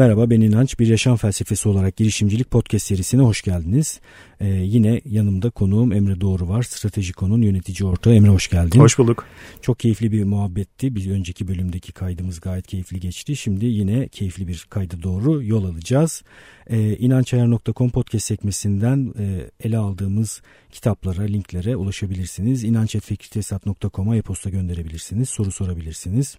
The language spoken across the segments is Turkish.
Merhaba ben İnanç. Bir yaşam felsefesi olarak girişimcilik podcast serisine hoş geldiniz. Ee, yine yanımda konuğum Emre Doğru var. Stratejikon'un yönetici ortağı. Emre hoş geldin. Hoş bulduk. Çok keyifli bir muhabbetti. Bir önceki bölümdeki kaydımız gayet keyifli geçti. Şimdi yine keyifli bir kayda doğru yol alacağız. Ee, İnançayar.com podcast sekmesinden e, ele aldığımız kitaplara, linklere ulaşabilirsiniz. İnançetfekritesat.com'a e-posta gönderebilirsiniz. Soru sorabilirsiniz.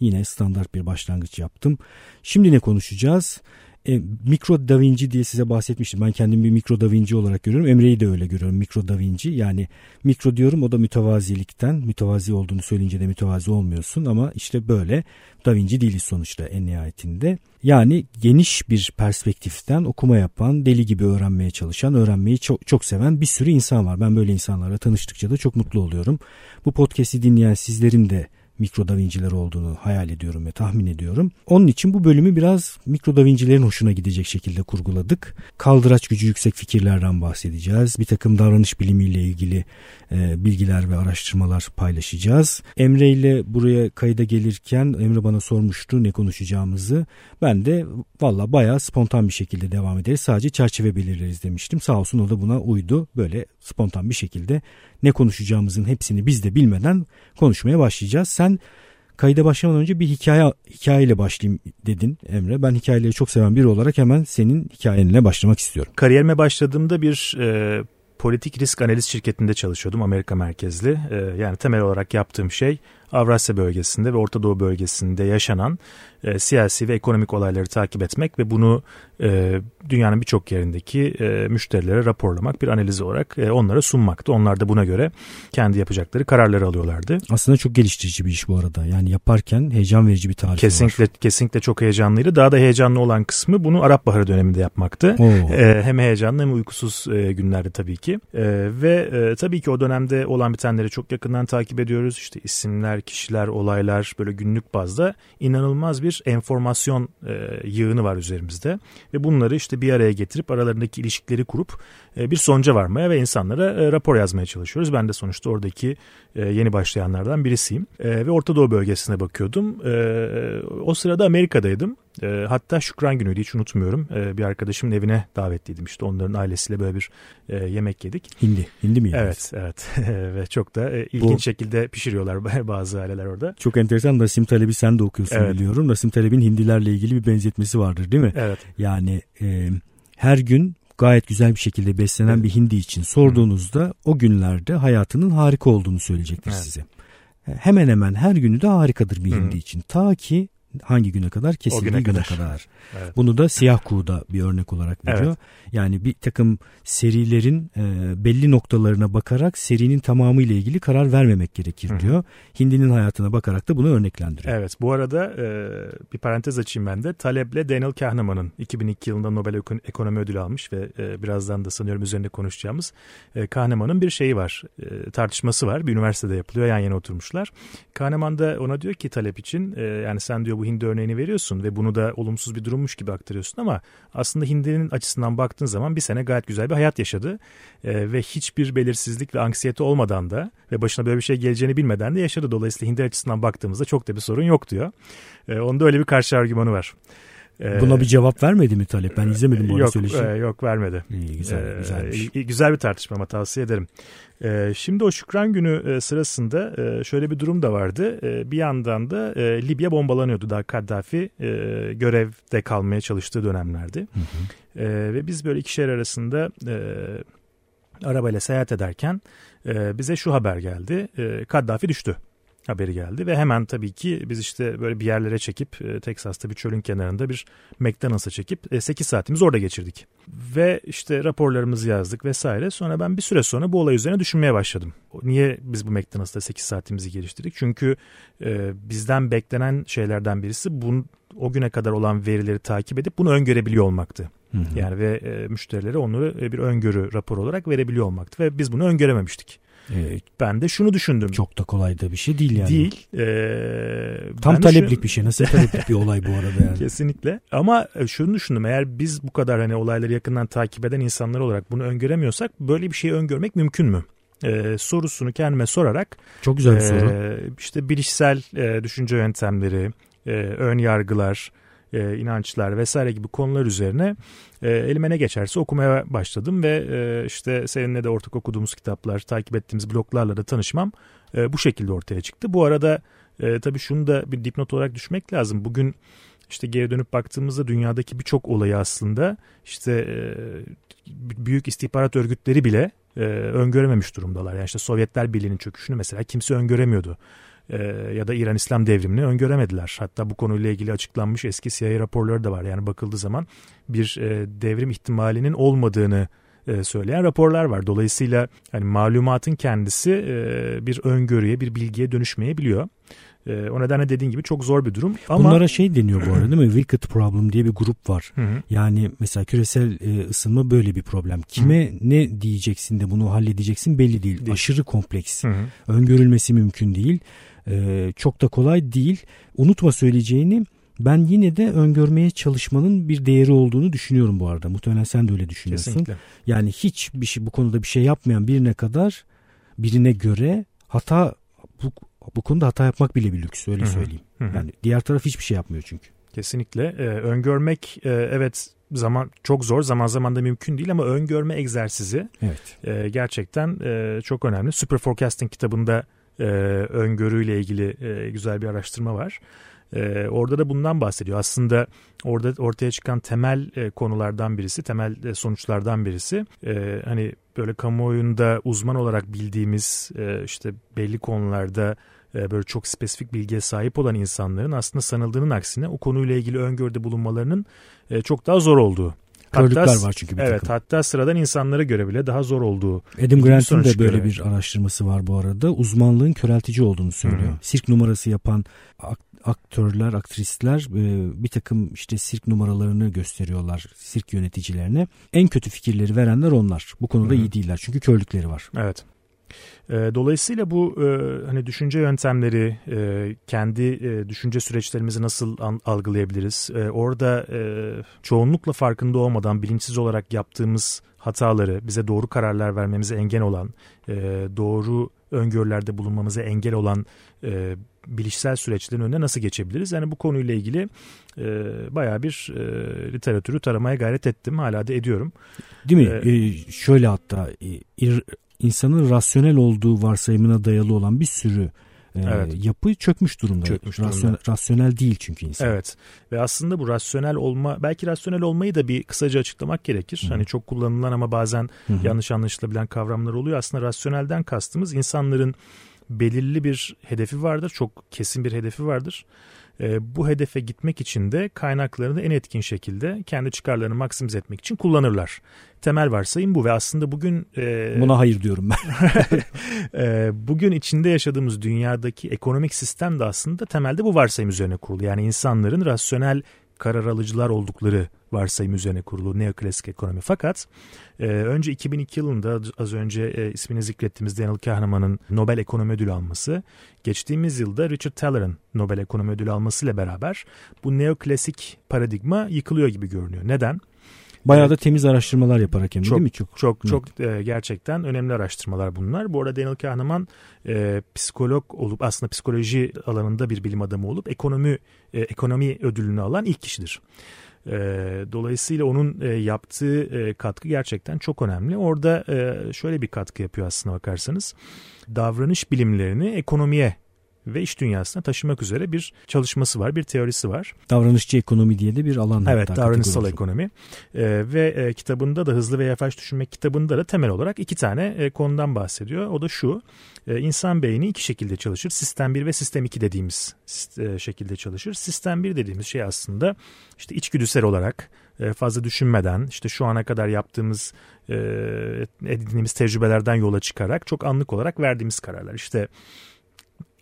Yine standart bir başlangıç yaptım. Şimdi ne konuşacağız? E, mikro Da Vinci diye size bahsetmiştim. Ben kendimi bir mikro Da Vinci olarak görüyorum. Emre'yi de öyle görüyorum. Mikro Da Vinci yani mikro diyorum o da mütevazilikten. Mütevazi olduğunu söyleyince de mütevazi olmuyorsun ama işte böyle Da Vinci değiliz sonuçta en nihayetinde. Yani geniş bir perspektiften okuma yapan, deli gibi öğrenmeye çalışan, öğrenmeyi çok, çok seven bir sürü insan var. Ben böyle insanlarla tanıştıkça da çok mutlu oluyorum. Bu podcast'i dinleyen sizlerin de mikro davinciler olduğunu hayal ediyorum ve tahmin ediyorum. Onun için bu bölümü biraz mikro davincilerin hoşuna gidecek şekilde kurguladık. Kaldıraç gücü yüksek fikirlerden bahsedeceğiz. Bir takım davranış bilimiyle ilgili e, bilgiler ve araştırmalar paylaşacağız. Emre ile buraya kayda gelirken Emre bana sormuştu ne konuşacağımızı. Ben de valla bayağı spontan bir şekilde devam ederiz. Sadece çerçeve belirleriz demiştim. Sağ olsun o da buna uydu. Böyle spontan bir şekilde ne konuşacağımızın hepsini biz de bilmeden konuşmaya başlayacağız. Sen kayda başlamadan önce bir hikaye hikayeyle başlayayım dedin Emre. Ben hikayeleri çok seven biri olarak hemen senin hikayenle başlamak istiyorum. Kariyerime başladığımda bir e, politik risk analiz şirketinde çalışıyordum Amerika merkezli. E, yani temel olarak yaptığım şey Avrasya bölgesinde ve Orta Doğu bölgesinde yaşanan e, siyasi ve ekonomik olayları takip etmek ve bunu e, dünyanın birçok yerindeki e, müşterilere raporlamak bir analiz olarak e, onlara sunmaktı. Onlar da buna göre kendi yapacakları kararları alıyorlardı. Aslında çok geliştirici bir iş bu arada. Yani yaparken heyecan verici bir tarih kesinlikle, var. Kesinlikle çok heyecanlıydı. Daha da heyecanlı olan kısmı bunu Arap Baharı döneminde yapmaktı. E, hem heyecanlı hem uykusuz e, günlerdi tabii ki. E, ve e, tabii ki o dönemde olan bitenleri çok yakından takip ediyoruz. İşte isimler, kişiler, olaylar böyle günlük bazda inanılmaz bir enformasyon e, yığını var üzerimizde ve bunları işte bir araya getirip aralarındaki ilişkileri kurup e, bir sonuca varmaya ve insanlara e, rapor yazmaya çalışıyoruz. Ben de sonuçta oradaki e, yeni başlayanlardan birisiyim ve Orta Doğu bölgesine bakıyordum. O sırada Amerika'daydım. Hatta Şükran günüydü hiç unutmuyorum. Bir arkadaşımın evine davetliydim işte onların ailesiyle böyle bir yemek yedik. Hindi, hindi mi yediniz? Evet, evet ve çok da ilginç Bu... şekilde pişiriyorlar bazı aileler orada. Çok enteresan Nasim Taleb'i sen de okuyorsun evet. biliyorum. Nasim Taleb'in hindilerle ilgili bir benzetmesi vardır değil mi? Evet. Yani e, her gün gayet güzel bir şekilde beslenen evet. bir hindi için sorduğunuzda Hı. o günlerde hayatının harika olduğunu söyleyecektir evet. size. Hemen hemen her günü de harikadır bir Hı. hindi için. Ta ki hangi güne kadar kesildiği güne, güne kadar. kadar. Evet. Bunu da Siyah Kuğu'da bir örnek olarak veriyor. Evet. Yani bir takım serilerin e, belli noktalarına bakarak serinin tamamı ile ilgili karar vermemek gerekir diyor. Hı. Hindinin hayatına bakarak da bunu örneklendiriyor. Evet bu arada e, bir parantez açayım ben de. Taleb'le Daniel Kahneman'ın 2002 yılında Nobel Ekonomi Ödülü almış ve e, birazdan da sanıyorum üzerinde konuşacağımız e, Kahneman'ın bir şeyi var. E, tartışması var. Bir üniversitede yapılıyor. Yan yana oturmuşlar. Kahneman da ona diyor ki Talep için e, yani sen diyor bu hindi örneğini veriyorsun ve bunu da olumsuz bir durummuş gibi aktarıyorsun ama aslında hindinin açısından baktığın zaman bir sene gayet güzel bir hayat yaşadı e, ve hiçbir belirsizlik ve anksiyete olmadan da ve başına böyle bir şey geleceğini bilmeden de yaşadı. Dolayısıyla hindi açısından baktığımızda çok da bir sorun yok diyor. E, onda öyle bir karşı argümanı var. E, Buna bir cevap vermedi mi Talep? Ben izlemedim bu yok, söyleşi. E, yok vermedi. İyi, güzel, e, güzelmiş. Güzel bir tartışma ama tavsiye ederim. E, şimdi o Şükran Günü e, sırasında e, şöyle bir durum da vardı. E, bir yandan da e, Libya bombalanıyordu. Daha Kaddafi e, görevde kalmaya çalıştığı dönemlerdi. Hı hı. E, ve biz böyle iki şehir arasında e, arabayla seyahat ederken e, bize şu haber geldi. E, Kaddafi düştü haberi geldi ve hemen tabii ki biz işte böyle bir yerlere çekip e, Teksas'ta bir çölün kenarında bir McDonald's'a çekip e, 8 saatimiz orada geçirdik. Ve işte raporlarımızı yazdık vesaire. Sonra ben bir süre sonra bu olay üzerine düşünmeye başladım. Niye biz bu McDonald's'ta 8 saatimizi geliştirdik? Çünkü e, bizden beklenen şeylerden birisi bu, o güne kadar olan verileri takip edip bunu öngörebiliyor olmaktı. Hı hı. Yani ve e, müşterilere onları e, bir öngörü raporu olarak verebiliyor olmaktı ve biz bunu öngörememiştik. Evet. Ben de şunu düşündüm. Çok da kolay da bir şey değil yani. Değil. Ee, Tam taleplik şu... bir şey. Nasıl taleplik bir olay bu arada yani. Kesinlikle. Ama e, şunu düşündüm. Eğer biz bu kadar hani olayları yakından takip eden insanlar olarak bunu öngöremiyorsak böyle bir şeyi öngörmek mümkün mü? Ee, sorusunu kendime sorarak. Çok güzel bir e, soru. İşte bilişsel e, düşünce yöntemleri, e, ön yargılar, e, inançlar vesaire gibi konular üzerine e, elime ne geçerse okumaya başladım ve e, işte seninle de ortak okuduğumuz kitaplar, takip ettiğimiz bloglarla da tanışmam e, bu şekilde ortaya çıktı. Bu arada e, tabii şunu da bir dipnot olarak düşmek lazım. Bugün işte geri dönüp baktığımızda dünyadaki birçok olayı aslında işte e, büyük istihbarat örgütleri bile e, öngörememiş durumdalar. Yani işte Sovyetler Birliği'nin çöküşünü mesela kimse öngöremiyordu. E, ya da İran İslam devrimini öngöremediler. Hatta bu konuyla ilgili açıklanmış eski CIA raporları da var. Yani bakıldığı zaman bir e, devrim ihtimalinin olmadığını e, söyleyen raporlar var. Dolayısıyla hani malumatın kendisi e, bir öngörüye, bir bilgiye dönüşmeyebiliyor. E, o nedenle dediğin gibi çok zor bir durum. Ama... Bunlara şey deniyor bu arada değil mi? Wicked Problem diye bir grup var. Yani mesela küresel e, ısınma böyle bir problem. Kime ne diyeceksin de bunu halledeceksin belli değil. değil. Aşırı kompleks. Öngörülmesi mümkün değil. E, çok da kolay değil. Unutma söyleyeceğini ben yine de öngörmeye çalışmanın bir değeri olduğunu düşünüyorum bu arada. Muhtemelen sen de öyle düşünüyorsun. Kesinlikle. Yani hiç bir şey bu konuda bir şey yapmayan birine kadar birine göre hata bu bu konuda hata yapmak bile bir lüks öyle söyleyeyim. Hı hı. Yani diğer taraf hiçbir şey yapmıyor çünkü. Kesinlikle. Ee, öngörmek e, evet zaman çok zor zaman zaman da mümkün değil ama öngörme egzersizi evet. e, gerçekten e, çok önemli. Super Forecasting kitabında e, öngörüyle ilgili e, güzel bir araştırma var. E, orada da bundan bahsediyor. Aslında orada ortaya çıkan temel e, konulardan birisi, temel e, sonuçlardan birisi e, hani böyle kamuoyunda uzman olarak bildiğimiz e, işte belli konularda e, böyle çok spesifik bilgiye sahip olan insanların aslında sanıldığının aksine o konuyla ilgili öngörüde bulunmalarının e, çok daha zor olduğu Körlükler hatta, var çünkü bir evet, takım. hatta sıradan insanlara göre bile daha zor olduğu. Adam Grant'ın da böyle göre. bir araştırması var bu arada. Uzmanlığın köreltici olduğunu söylüyor. Hı-hı. Sirk numarası yapan aktörler, aktrisler e, bir takım işte sirk numaralarını gösteriyorlar sirk yöneticilerine. En kötü fikirleri verenler onlar. Bu konuda Hı-hı. iyi değiller çünkü körlükleri var. Evet. E, dolayısıyla bu e, hani düşünce yöntemleri, kendi düşünce süreçlerimizi nasıl algılayabiliriz? Orada çoğunlukla farkında olmadan bilinçsiz olarak yaptığımız hataları, bize doğru kararlar vermemize engel olan, doğru öngörülerde bulunmamıza engel olan bilişsel süreçlerin önüne nasıl geçebiliriz? Yani bu konuyla ilgili e, bayağı bir e, literatürü taramaya gayret ettim. Hala da ediyorum. Değil mi? Ee, e, şöyle hatta e, insanın rasyonel olduğu varsayımına dayalı olan bir sürü e, evet. yapı çökmüş durumda. Çökmüş durumda. Rasyonel, rasyonel değil çünkü insan. Evet. Ve aslında bu rasyonel olma belki rasyonel olmayı da bir kısaca açıklamak gerekir. Hı. Hani çok kullanılan ama bazen Hı. yanlış anlaşılabilen kavramlar oluyor. Aslında rasyonelden kastımız insanların belirli bir hedefi vardır. Çok kesin bir hedefi vardır. E, bu hedefe gitmek için de kaynaklarını en etkin şekilde kendi çıkarlarını maksimize etmek için kullanırlar. Temel varsayım bu ve aslında bugün... E, Buna hayır diyorum ben. e, bugün içinde yaşadığımız dünyadaki ekonomik sistem de aslında temelde bu varsayım üzerine kurulu. Yani insanların rasyonel karar alıcılar oldukları varsayım üzerine kurulu neoklasik ekonomi. Fakat e, önce 2002 yılında az önce e, ismini zikrettiğimiz Daniel Kahneman'ın Nobel Ekonomi Ödülü alması, geçtiğimiz yılda Richard Taller'ın Nobel Ekonomi Ödülü almasıyla beraber bu neoklasik paradigma yıkılıyor gibi görünüyor. Neden? Bayağı da temiz araştırmalar yaparak hem çok, değil mi? Çok çok, çok e, gerçekten önemli araştırmalar bunlar. Bu arada Daniel Kahneman e, psikolog olup aslında psikoloji alanında bir bilim adamı olup ekonomi e, ekonomi ödülünü alan ilk kişidir. E, dolayısıyla onun e, yaptığı e, katkı gerçekten çok önemli. Orada e, şöyle bir katkı yapıyor aslında bakarsanız. Davranış bilimlerini ekonomiye ve iş dünyasına taşımak üzere bir çalışması var, bir teorisi var. Davranışçı ekonomi diye de bir alan. Evet, davranışsal ekonomi. Ee, ve e, kitabında da Hızlı ve Yavaş Düşünmek kitabında da temel olarak iki tane e, konudan bahsediyor. O da şu, e, insan beyni iki şekilde çalışır. Sistem 1 ve sistem 2 dediğimiz e, şekilde çalışır. Sistem 1 dediğimiz şey aslında işte içgüdüsel olarak e, fazla düşünmeden işte şu ana kadar yaptığımız e, edindiğimiz tecrübelerden yola çıkarak çok anlık olarak verdiğimiz kararlar. İşte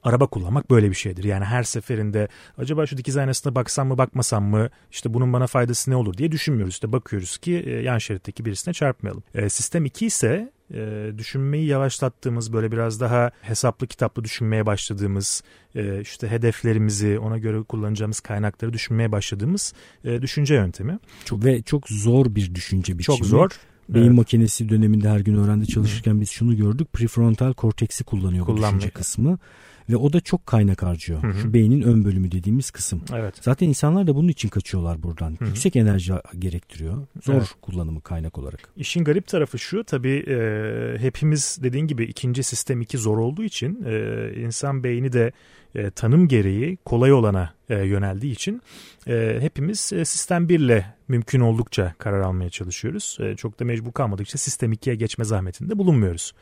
araba kullanmak böyle bir şeydir. Yani her seferinde acaba şu dikiz aynasına baksam mı bakmasam mı işte bunun bana faydası ne olur diye düşünmüyoruz. İşte bakıyoruz ki e, yan şeritteki birisine çarpmayalım. E, sistem 2 ise e, düşünmeyi yavaşlattığımız böyle biraz daha hesaplı kitaplı düşünmeye başladığımız e, işte hedeflerimizi ona göre kullanacağımız kaynakları düşünmeye başladığımız e, düşünce yöntemi. Çok, ve çok zor bir düşünce biçimi. Çok zor. Beyin evet. makinesi döneminde her gün öğrendi çalışırken biz şunu gördük. Prefrontal korteksi kullanıyor bu düşünce kısmı Ve o da çok kaynak harcıyor. Hı hı. Şu beynin ön bölümü dediğimiz kısım. Evet. Zaten insanlar da bunun için kaçıyorlar buradan. Hı hı. Yüksek enerji gerektiriyor. Zor evet. kullanımı kaynak olarak. İşin garip tarafı şu tabii e, hepimiz dediğin gibi ikinci sistem iki zor olduğu için e, insan beyni de e, tanım gereği kolay olana e, yöneldiği için e, hepimiz e, sistem 1 ile mümkün oldukça karar almaya çalışıyoruz. E, çok da mecbur kalmadıkça sistem 2'ye geçme zahmetinde bulunmuyoruz.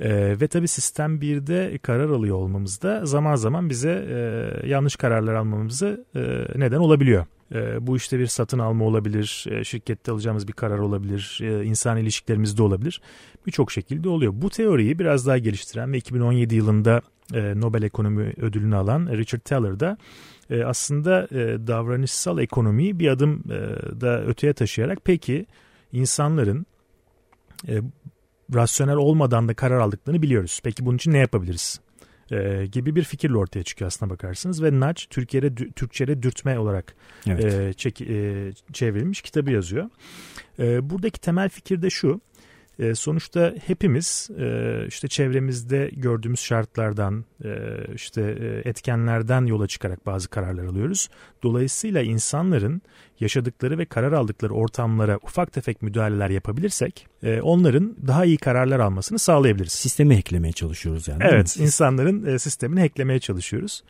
E, ve tabii sistem 1'de karar alıyor olmamız da zaman zaman bize e, yanlış kararlar almamızı e, neden olabiliyor. E, bu işte bir satın alma olabilir, e, şirkette alacağımız bir karar olabilir, e, insan ilişkilerimizde olabilir. Birçok şekilde oluyor. Bu teoriyi biraz daha geliştiren ve 2017 yılında e, Nobel Ekonomi Ödülünü alan Richard Thaler da e, aslında e, davranışsal ekonomiyi bir adım e, da öteye taşıyarak peki insanların e, rasyonel olmadan da karar aldıklarını biliyoruz. Peki bunun için ne yapabiliriz? E, gibi bir fikirle ortaya çıkıyor aslına bakarsanız ve Nudge Türkiye'de Türkçe'de dürtme olarak evet. e, çek, e, çevrilmiş kitabı yazıyor. E, buradaki temel fikir de şu e, sonuçta hepimiz e, işte çevremizde gördüğümüz şartlardan, e, işte e, etkenlerden yola çıkarak bazı kararlar alıyoruz. Dolayısıyla insanların yaşadıkları ve karar aldıkları ortamlara ufak tefek müdahaleler yapabilirsek e, onların daha iyi kararlar almasını sağlayabiliriz. Sistemi hacklemeye çalışıyoruz yani. Evet, insanların e, sistemini hacklemeye çalışıyoruz.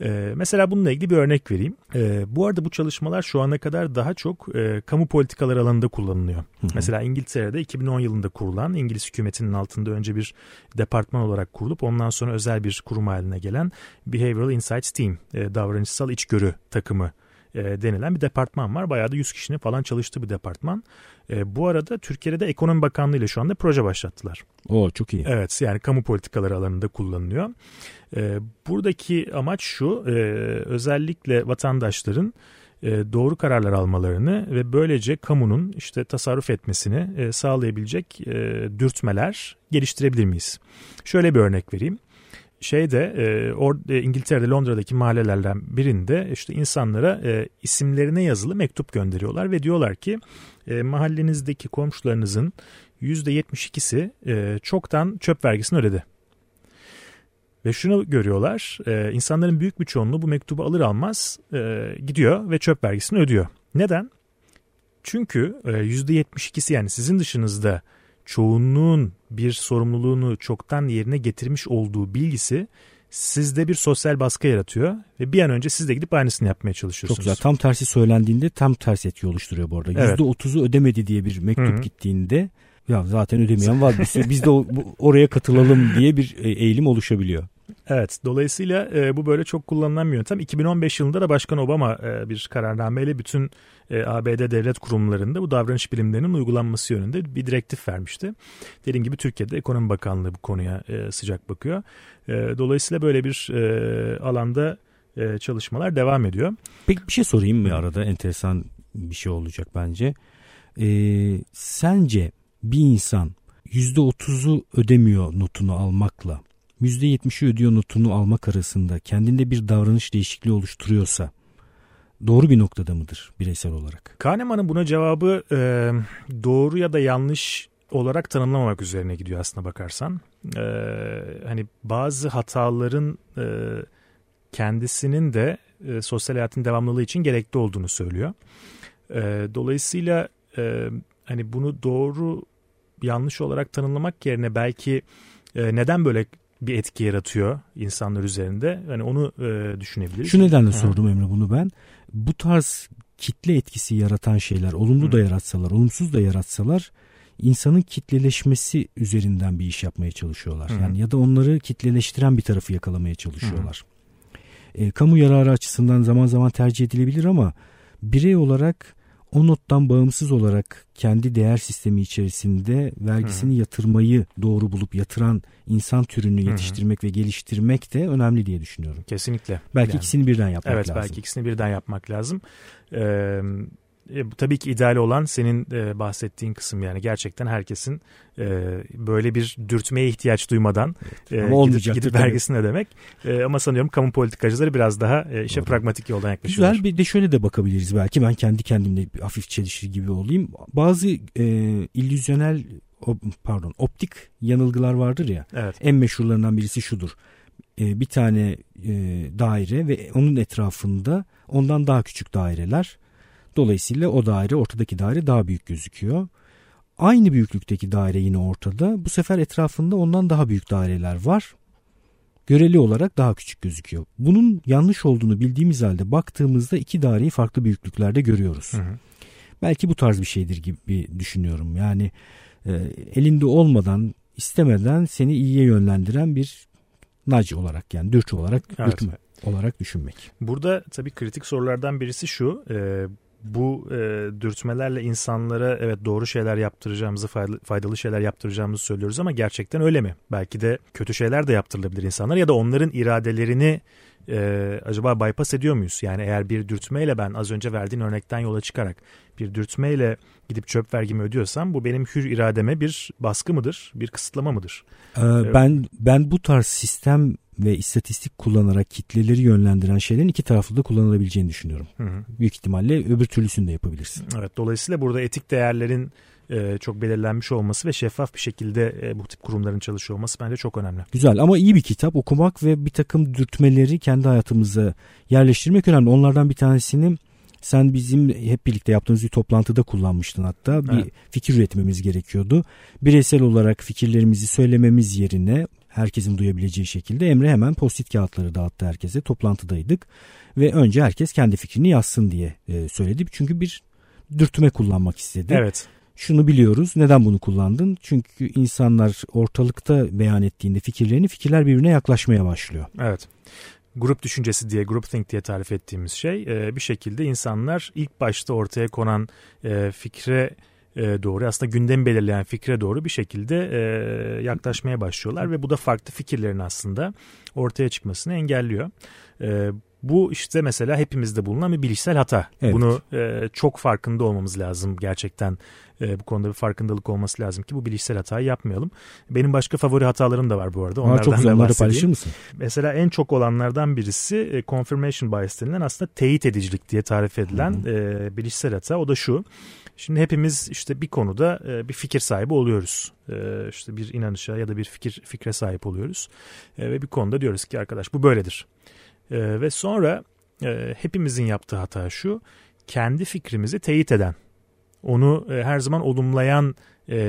E, mesela bununla ilgili bir örnek vereyim. E, bu arada bu çalışmalar şu ana kadar daha çok e, kamu politikaları alanında kullanılıyor. Hı hı. Mesela İngiltere'de 2010 yılında kurulan İngiliz hükümetinin altında önce bir departman olarak kurulup ondan sonra özel bir kurum haline gelen Behavioral Insights Team, e, davranışsal içgörü takımı e, denilen bir departman var. Bayağı da 100 kişinin falan çalıştığı bir departman. E, bu arada Türkiye'de de Ekonomi Bakanlığı ile şu anda proje başlattılar. O çok iyi. Evet yani kamu politikaları alanında kullanılıyor. E, buradaki amaç şu e, özellikle vatandaşların doğru kararlar almalarını ve böylece kamunun işte tasarruf etmesini sağlayabilecek dürtmeler geliştirebilir miyiz? Şöyle bir örnek vereyim şeyde e, or, e, İngiltere'de Londra'daki mahallelerden birinde işte insanlara e, isimlerine yazılı mektup gönderiyorlar ve diyorlar ki e, mahallenizdeki komşularınızın %72'si e, çoktan çöp vergisini ödedi. Ve şunu görüyorlar, e, insanların büyük bir çoğunluğu bu mektubu alır almaz e, gidiyor ve çöp vergisini ödüyor. Neden? Çünkü e, %72'si yani sizin dışınızda çoğunluğun bir sorumluluğunu çoktan yerine getirmiş olduğu bilgisi sizde bir sosyal baskı yaratıyor ve bir an önce siz de gidip aynısını yapmaya çalışıyorsunuz. Çok güzel. Tam tersi söylendiğinde tam tersi etki oluşturuyor bu arada. Evet. %30'u ödemedi diye bir mektup Hı-hı. gittiğinde ya zaten ödemeyen var biz, biz de oraya katılalım diye bir e, eğilim oluşabiliyor. Evet dolayısıyla e, bu böyle çok kullanılan bir yöntem. 2015 yılında da Başkan Obama e, bir kararnameyle bütün e, ABD devlet kurumlarında bu davranış bilimlerinin uygulanması yönünde bir direktif vermişti. Dediğim gibi Türkiye'de Ekonomi Bakanlığı bu konuya e, sıcak bakıyor. E, dolayısıyla böyle bir e, alanda e, çalışmalar devam ediyor. Peki bir şey sorayım mı arada enteresan bir şey olacak bence. E, sence bir insan %30'u ödemiyor notunu almakla %70'i ödüyor notunu almak arasında kendinde bir davranış değişikliği oluşturuyorsa doğru bir noktada mıdır bireysel olarak? Kahneman'ın buna cevabı e, doğru ya da yanlış olarak tanımlamamak üzerine gidiyor aslına bakarsan. E, hani bazı hataların e, kendisinin de e, sosyal hayatın devamlılığı için gerekli olduğunu söylüyor. E, dolayısıyla e, hani bunu doğru yanlış olarak tanımlamak yerine belki neden böyle bir etki yaratıyor insanlar üzerinde. Yani onu e, düşünebiliriz. Şu nedenle ha. sordum Emre bunu ben. Bu tarz kitle etkisi yaratan şeyler olumlu Hı. da yaratsalar, olumsuz da yaratsalar insanın kitleleşmesi üzerinden bir iş yapmaya çalışıyorlar. Hı. Yani ya da onları kitleleştiren bir tarafı yakalamaya çalışıyorlar. Hı. E, kamu yararı açısından zaman zaman tercih edilebilir ama birey olarak o nottan bağımsız olarak kendi değer sistemi içerisinde vergisini Hı. yatırmayı doğru bulup yatıran insan türünü yetiştirmek Hı. ve geliştirmek de önemli diye düşünüyorum. Kesinlikle. Belki yani, ikisini birden yapmak evet, lazım. Evet belki ikisini birden yapmak lazım. Ee, e, tabii ki ideal olan senin e, bahsettiğin kısım yani gerçekten herkesin e, böyle bir dürtmeye ihtiyaç duymadan evet, e, gidip, gidip vergisini ödemek. E, ama sanıyorum kamu politikacıları biraz daha e, işe Doğru. pragmatik yoldan yaklaşıyorlar. Güzel bir de şöyle de bakabiliriz belki ben kendi kendimle hafif çelişir gibi olayım. Bazı e, illüzyonel pardon optik yanılgılar vardır ya. Evet. En meşhurlarından birisi şudur bir tane daire ve onun etrafında ondan daha küçük daireler. Dolayısıyla o daire ortadaki daire daha büyük gözüküyor. Aynı büyüklükteki daire yine ortada. Bu sefer etrafında ondan daha büyük daireler var. Göreli olarak daha küçük gözüküyor. Bunun yanlış olduğunu bildiğimiz halde baktığımızda iki daireyi farklı büyüklüklerde görüyoruz. Hı hı. Belki bu tarz bir şeydir gibi düşünüyorum. Yani e, elinde olmadan istemeden seni iyiye yönlendiren bir nac olarak yani dürtü olarak evet. dürtme olarak düşünmek. Burada tabii kritik sorulardan birisi şu. E, bu e, dürtmelerle insanlara evet doğru şeyler yaptıracağımızı faydalı şeyler yaptıracağımızı söylüyoruz ama gerçekten öyle mi? Belki de kötü şeyler de yaptırılabilir insanlar ya da onların iradelerini e, acaba bypass ediyor muyuz? Yani eğer bir dürtmeyle ben az önce verdiğin örnekten yola çıkarak bir dürtmeyle gidip çöp vergimi ödüyorsam bu benim hür irademe bir baskı mıdır, bir kısıtlama mıdır? Ee, ben ben bu tarz sistem ve istatistik kullanarak kitleleri yönlendiren şeylerin iki taraflı da kullanılabileceğini düşünüyorum. Hı hı. Büyük ihtimalle öbür türlüsünü de yapabilirsin. Evet dolayısıyla burada etik değerlerin e, çok belirlenmiş olması ve şeffaf bir şekilde e, bu tip kurumların çalışıyor olması bence çok önemli. Güzel ama iyi bir kitap okumak ve bir takım dürtmeleri kendi hayatımıza yerleştirmek önemli. Onlardan bir tanesini sen bizim hep birlikte yaptığımız bir toplantıda kullanmıştın hatta. Bir evet. fikir üretmemiz gerekiyordu. Bireysel olarak fikirlerimizi söylememiz yerine herkesin duyabileceği şekilde Emre hemen postit kağıtları dağıttı herkese. Toplantıdaydık ve önce herkes kendi fikrini yazsın diye e, söyledi. Çünkü bir dürtme kullanmak istedi. Evet. Şunu biliyoruz. Neden bunu kullandın? Çünkü insanlar ortalıkta beyan ettiğinde fikirlerini fikirler birbirine yaklaşmaya başlıyor. Evet grup düşüncesi diye, group think diye tarif ettiğimiz şey e, bir şekilde insanlar ilk başta ortaya konan e, fikre e, doğru aslında gündem belirleyen fikre doğru bir şekilde yaklaşmaya başlıyorlar ve bu da farklı fikirlerin aslında ortaya çıkmasını engelliyor. Bu işte mesela hepimizde bulunan bir bilişsel hata. Evet. Bunu e, çok farkında olmamız lazım gerçekten. E, bu konuda bir farkındalık olması lazım ki bu bilişsel hatayı yapmayalım. Benim başka favori hatalarım da var bu arada. Onlardan Aa, çok güzel onları paylaşır mısın? Mesela en çok olanlardan birisi e, confirmation bias denilen aslında teyit edicilik diye tarif edilen e, bilişsel hata. O da şu. Şimdi hepimiz işte bir konuda e, bir fikir sahibi oluyoruz. E, işte bir inanışa ya da bir fikir fikre sahip oluyoruz. E, ve bir konuda diyoruz ki arkadaş bu böyledir. Ve sonra hepimizin yaptığı hata şu. Kendi fikrimizi teyit eden, onu her zaman olumlayan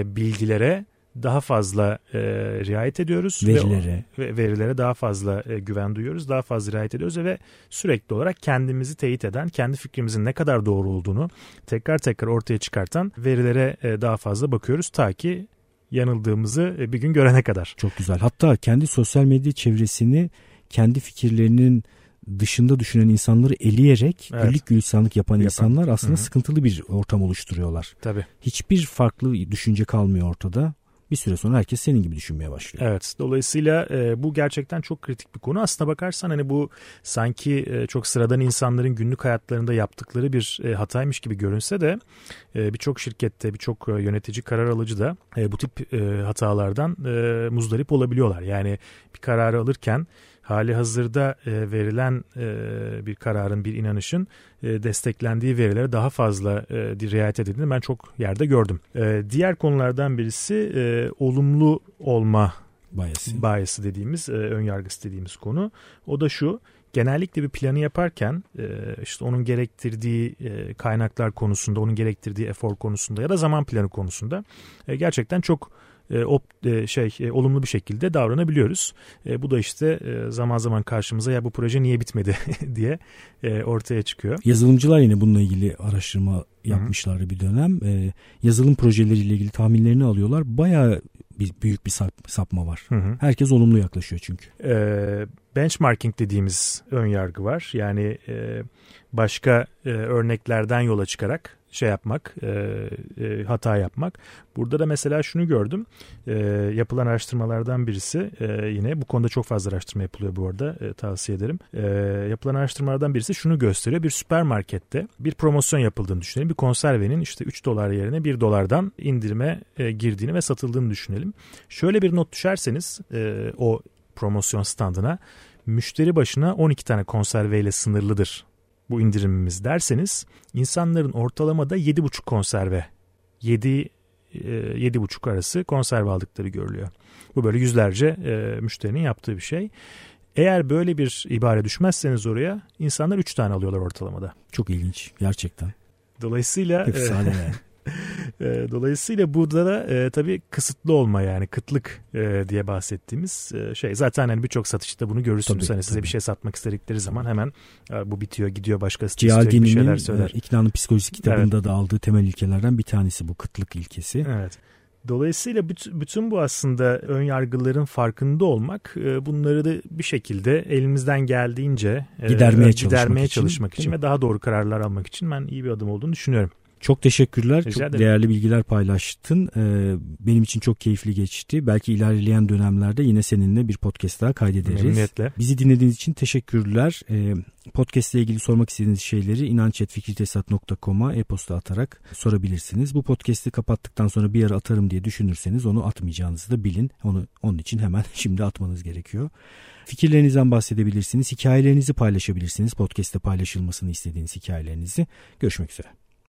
bilgilere daha fazla e, riayet ediyoruz. Verilere. Ve, ve verilere daha fazla e, güven duyuyoruz. Daha fazla riayet ediyoruz ve sürekli olarak kendimizi teyit eden, kendi fikrimizin ne kadar doğru olduğunu tekrar tekrar ortaya çıkartan verilere e, daha fazla bakıyoruz. Ta ki yanıldığımızı e, bir gün görene kadar. Çok güzel. Hatta kendi sosyal medya çevresini kendi fikirlerinin dışında düşünen insanları eleyerek evet. güllük gülistanlık yapan, yapan insanlar aslında Hı-hı. sıkıntılı bir ortam oluşturuyorlar. Tabii. Hiçbir farklı düşünce kalmıyor ortada bir süre sonra herkes senin gibi düşünmeye başlıyor. Evet. Dolayısıyla e, bu gerçekten çok kritik bir konu. Aslına bakarsan hani bu sanki e, çok sıradan insanların günlük hayatlarında yaptıkları bir e, hataymış gibi görünse de e, birçok şirkette, birçok e, yönetici, karar alıcı da e, bu tip e, hatalardan e, muzdarip olabiliyorlar. Yani bir kararı alırken hali hazırda e, verilen e, bir kararın, bir inanışın e, desteklendiği verilere daha fazla e, riayet edildiğini ben çok yerde gördüm. E, diğer konulardan birisi e, olumlu olma bias'ı, bias'ı dediğimiz, e, ön yargısı dediğimiz konu. O da şu, genellikle bir planı yaparken e, işte onun gerektirdiği e, kaynaklar konusunda, onun gerektirdiği efor konusunda ya da zaman planı konusunda e, gerçekten çok e, op, e, şey e, olumlu bir şekilde davranabiliyoruz. E, bu da işte e, zaman zaman karşımıza ya bu proje niye bitmedi diye e, ortaya çıkıyor. Yazılımcılar yine bununla ilgili araştırma yapmışlar bir dönem. E, yazılım projeleriyle ilgili tahminlerini alıyorlar. Bayağı bir büyük bir sap, sapma var. Hı hı. Herkes olumlu yaklaşıyor çünkü. E, benchmarking dediğimiz ön yargı var. Yani e, başka e, örneklerden yola çıkarak şey yapmak, e, e, hata yapmak. Burada da mesela şunu gördüm. E, yapılan araştırmalardan birisi e, yine bu konuda çok fazla araştırma yapılıyor bu arada e, tavsiye ederim. E, yapılan araştırmalardan birisi şunu gösteriyor. Bir süpermarkette bir promosyon yapıldığını düşünelim. Bir konservenin işte 3 dolar yerine 1 dolardan indirime e, girdiğini ve satıldığını düşünelim. Şöyle bir not düşerseniz e, o promosyon standına müşteri başına 12 tane konserveyle sınırlıdır bu indirimimiz derseniz insanların ortalamada 7,5 konserve 7 7,5 e, arası konserve aldıkları görülüyor. Bu böyle yüzlerce e, müşterinin yaptığı bir şey. Eğer böyle bir ibare düşmezseniz oraya insanlar 3 tane alıyorlar ortalamada. Çok ilginç gerçekten. Dolayısıyla Efsane yani. E, dolayısıyla burada da e, tabii kısıtlı olma yani kıtlık e, diye bahsettiğimiz e, şey. Zaten hani birçok satışta bunu görürsünüz. Tabii, hani size tabii. bir şey satmak istedikleri zaman hemen e, bu bitiyor gidiyor başkası Cialdini'nin bir şeyler söyler. e, İknanın Psikolojisi kitabında da aldığı temel ilkelerden bir tanesi bu kıtlık ilkesi. Evet. Dolayısıyla bütün, bu aslında ön yargıların farkında olmak e, bunları da bir şekilde elimizden geldiğince e, Gidermeye çalışmak gidermeye için, çalışmak için ve daha doğru kararlar almak için ben iyi bir adım olduğunu düşünüyorum. Çok teşekkürler. Rica çok ederim. değerli bilgiler paylaştın. Ee, benim için çok keyifli geçti. Belki ilerleyen dönemlerde yine seninle bir podcast daha kaydederiz. Memnuniyetle. Bizi dinlediğiniz için teşekkürler. Ee, podcast ile ilgili sormak istediğiniz şeyleri inancetfikirtesat.com'a e-posta atarak sorabilirsiniz. Bu podcast'i kapattıktan sonra bir ara atarım diye düşünürseniz onu atmayacağınızı da bilin. Onu onun için hemen şimdi atmanız gerekiyor. Fikirlerinizden bahsedebilirsiniz. Hikayelerinizi paylaşabilirsiniz. Podcast'te paylaşılmasını istediğiniz hikayelerinizi. Görüşmek üzere.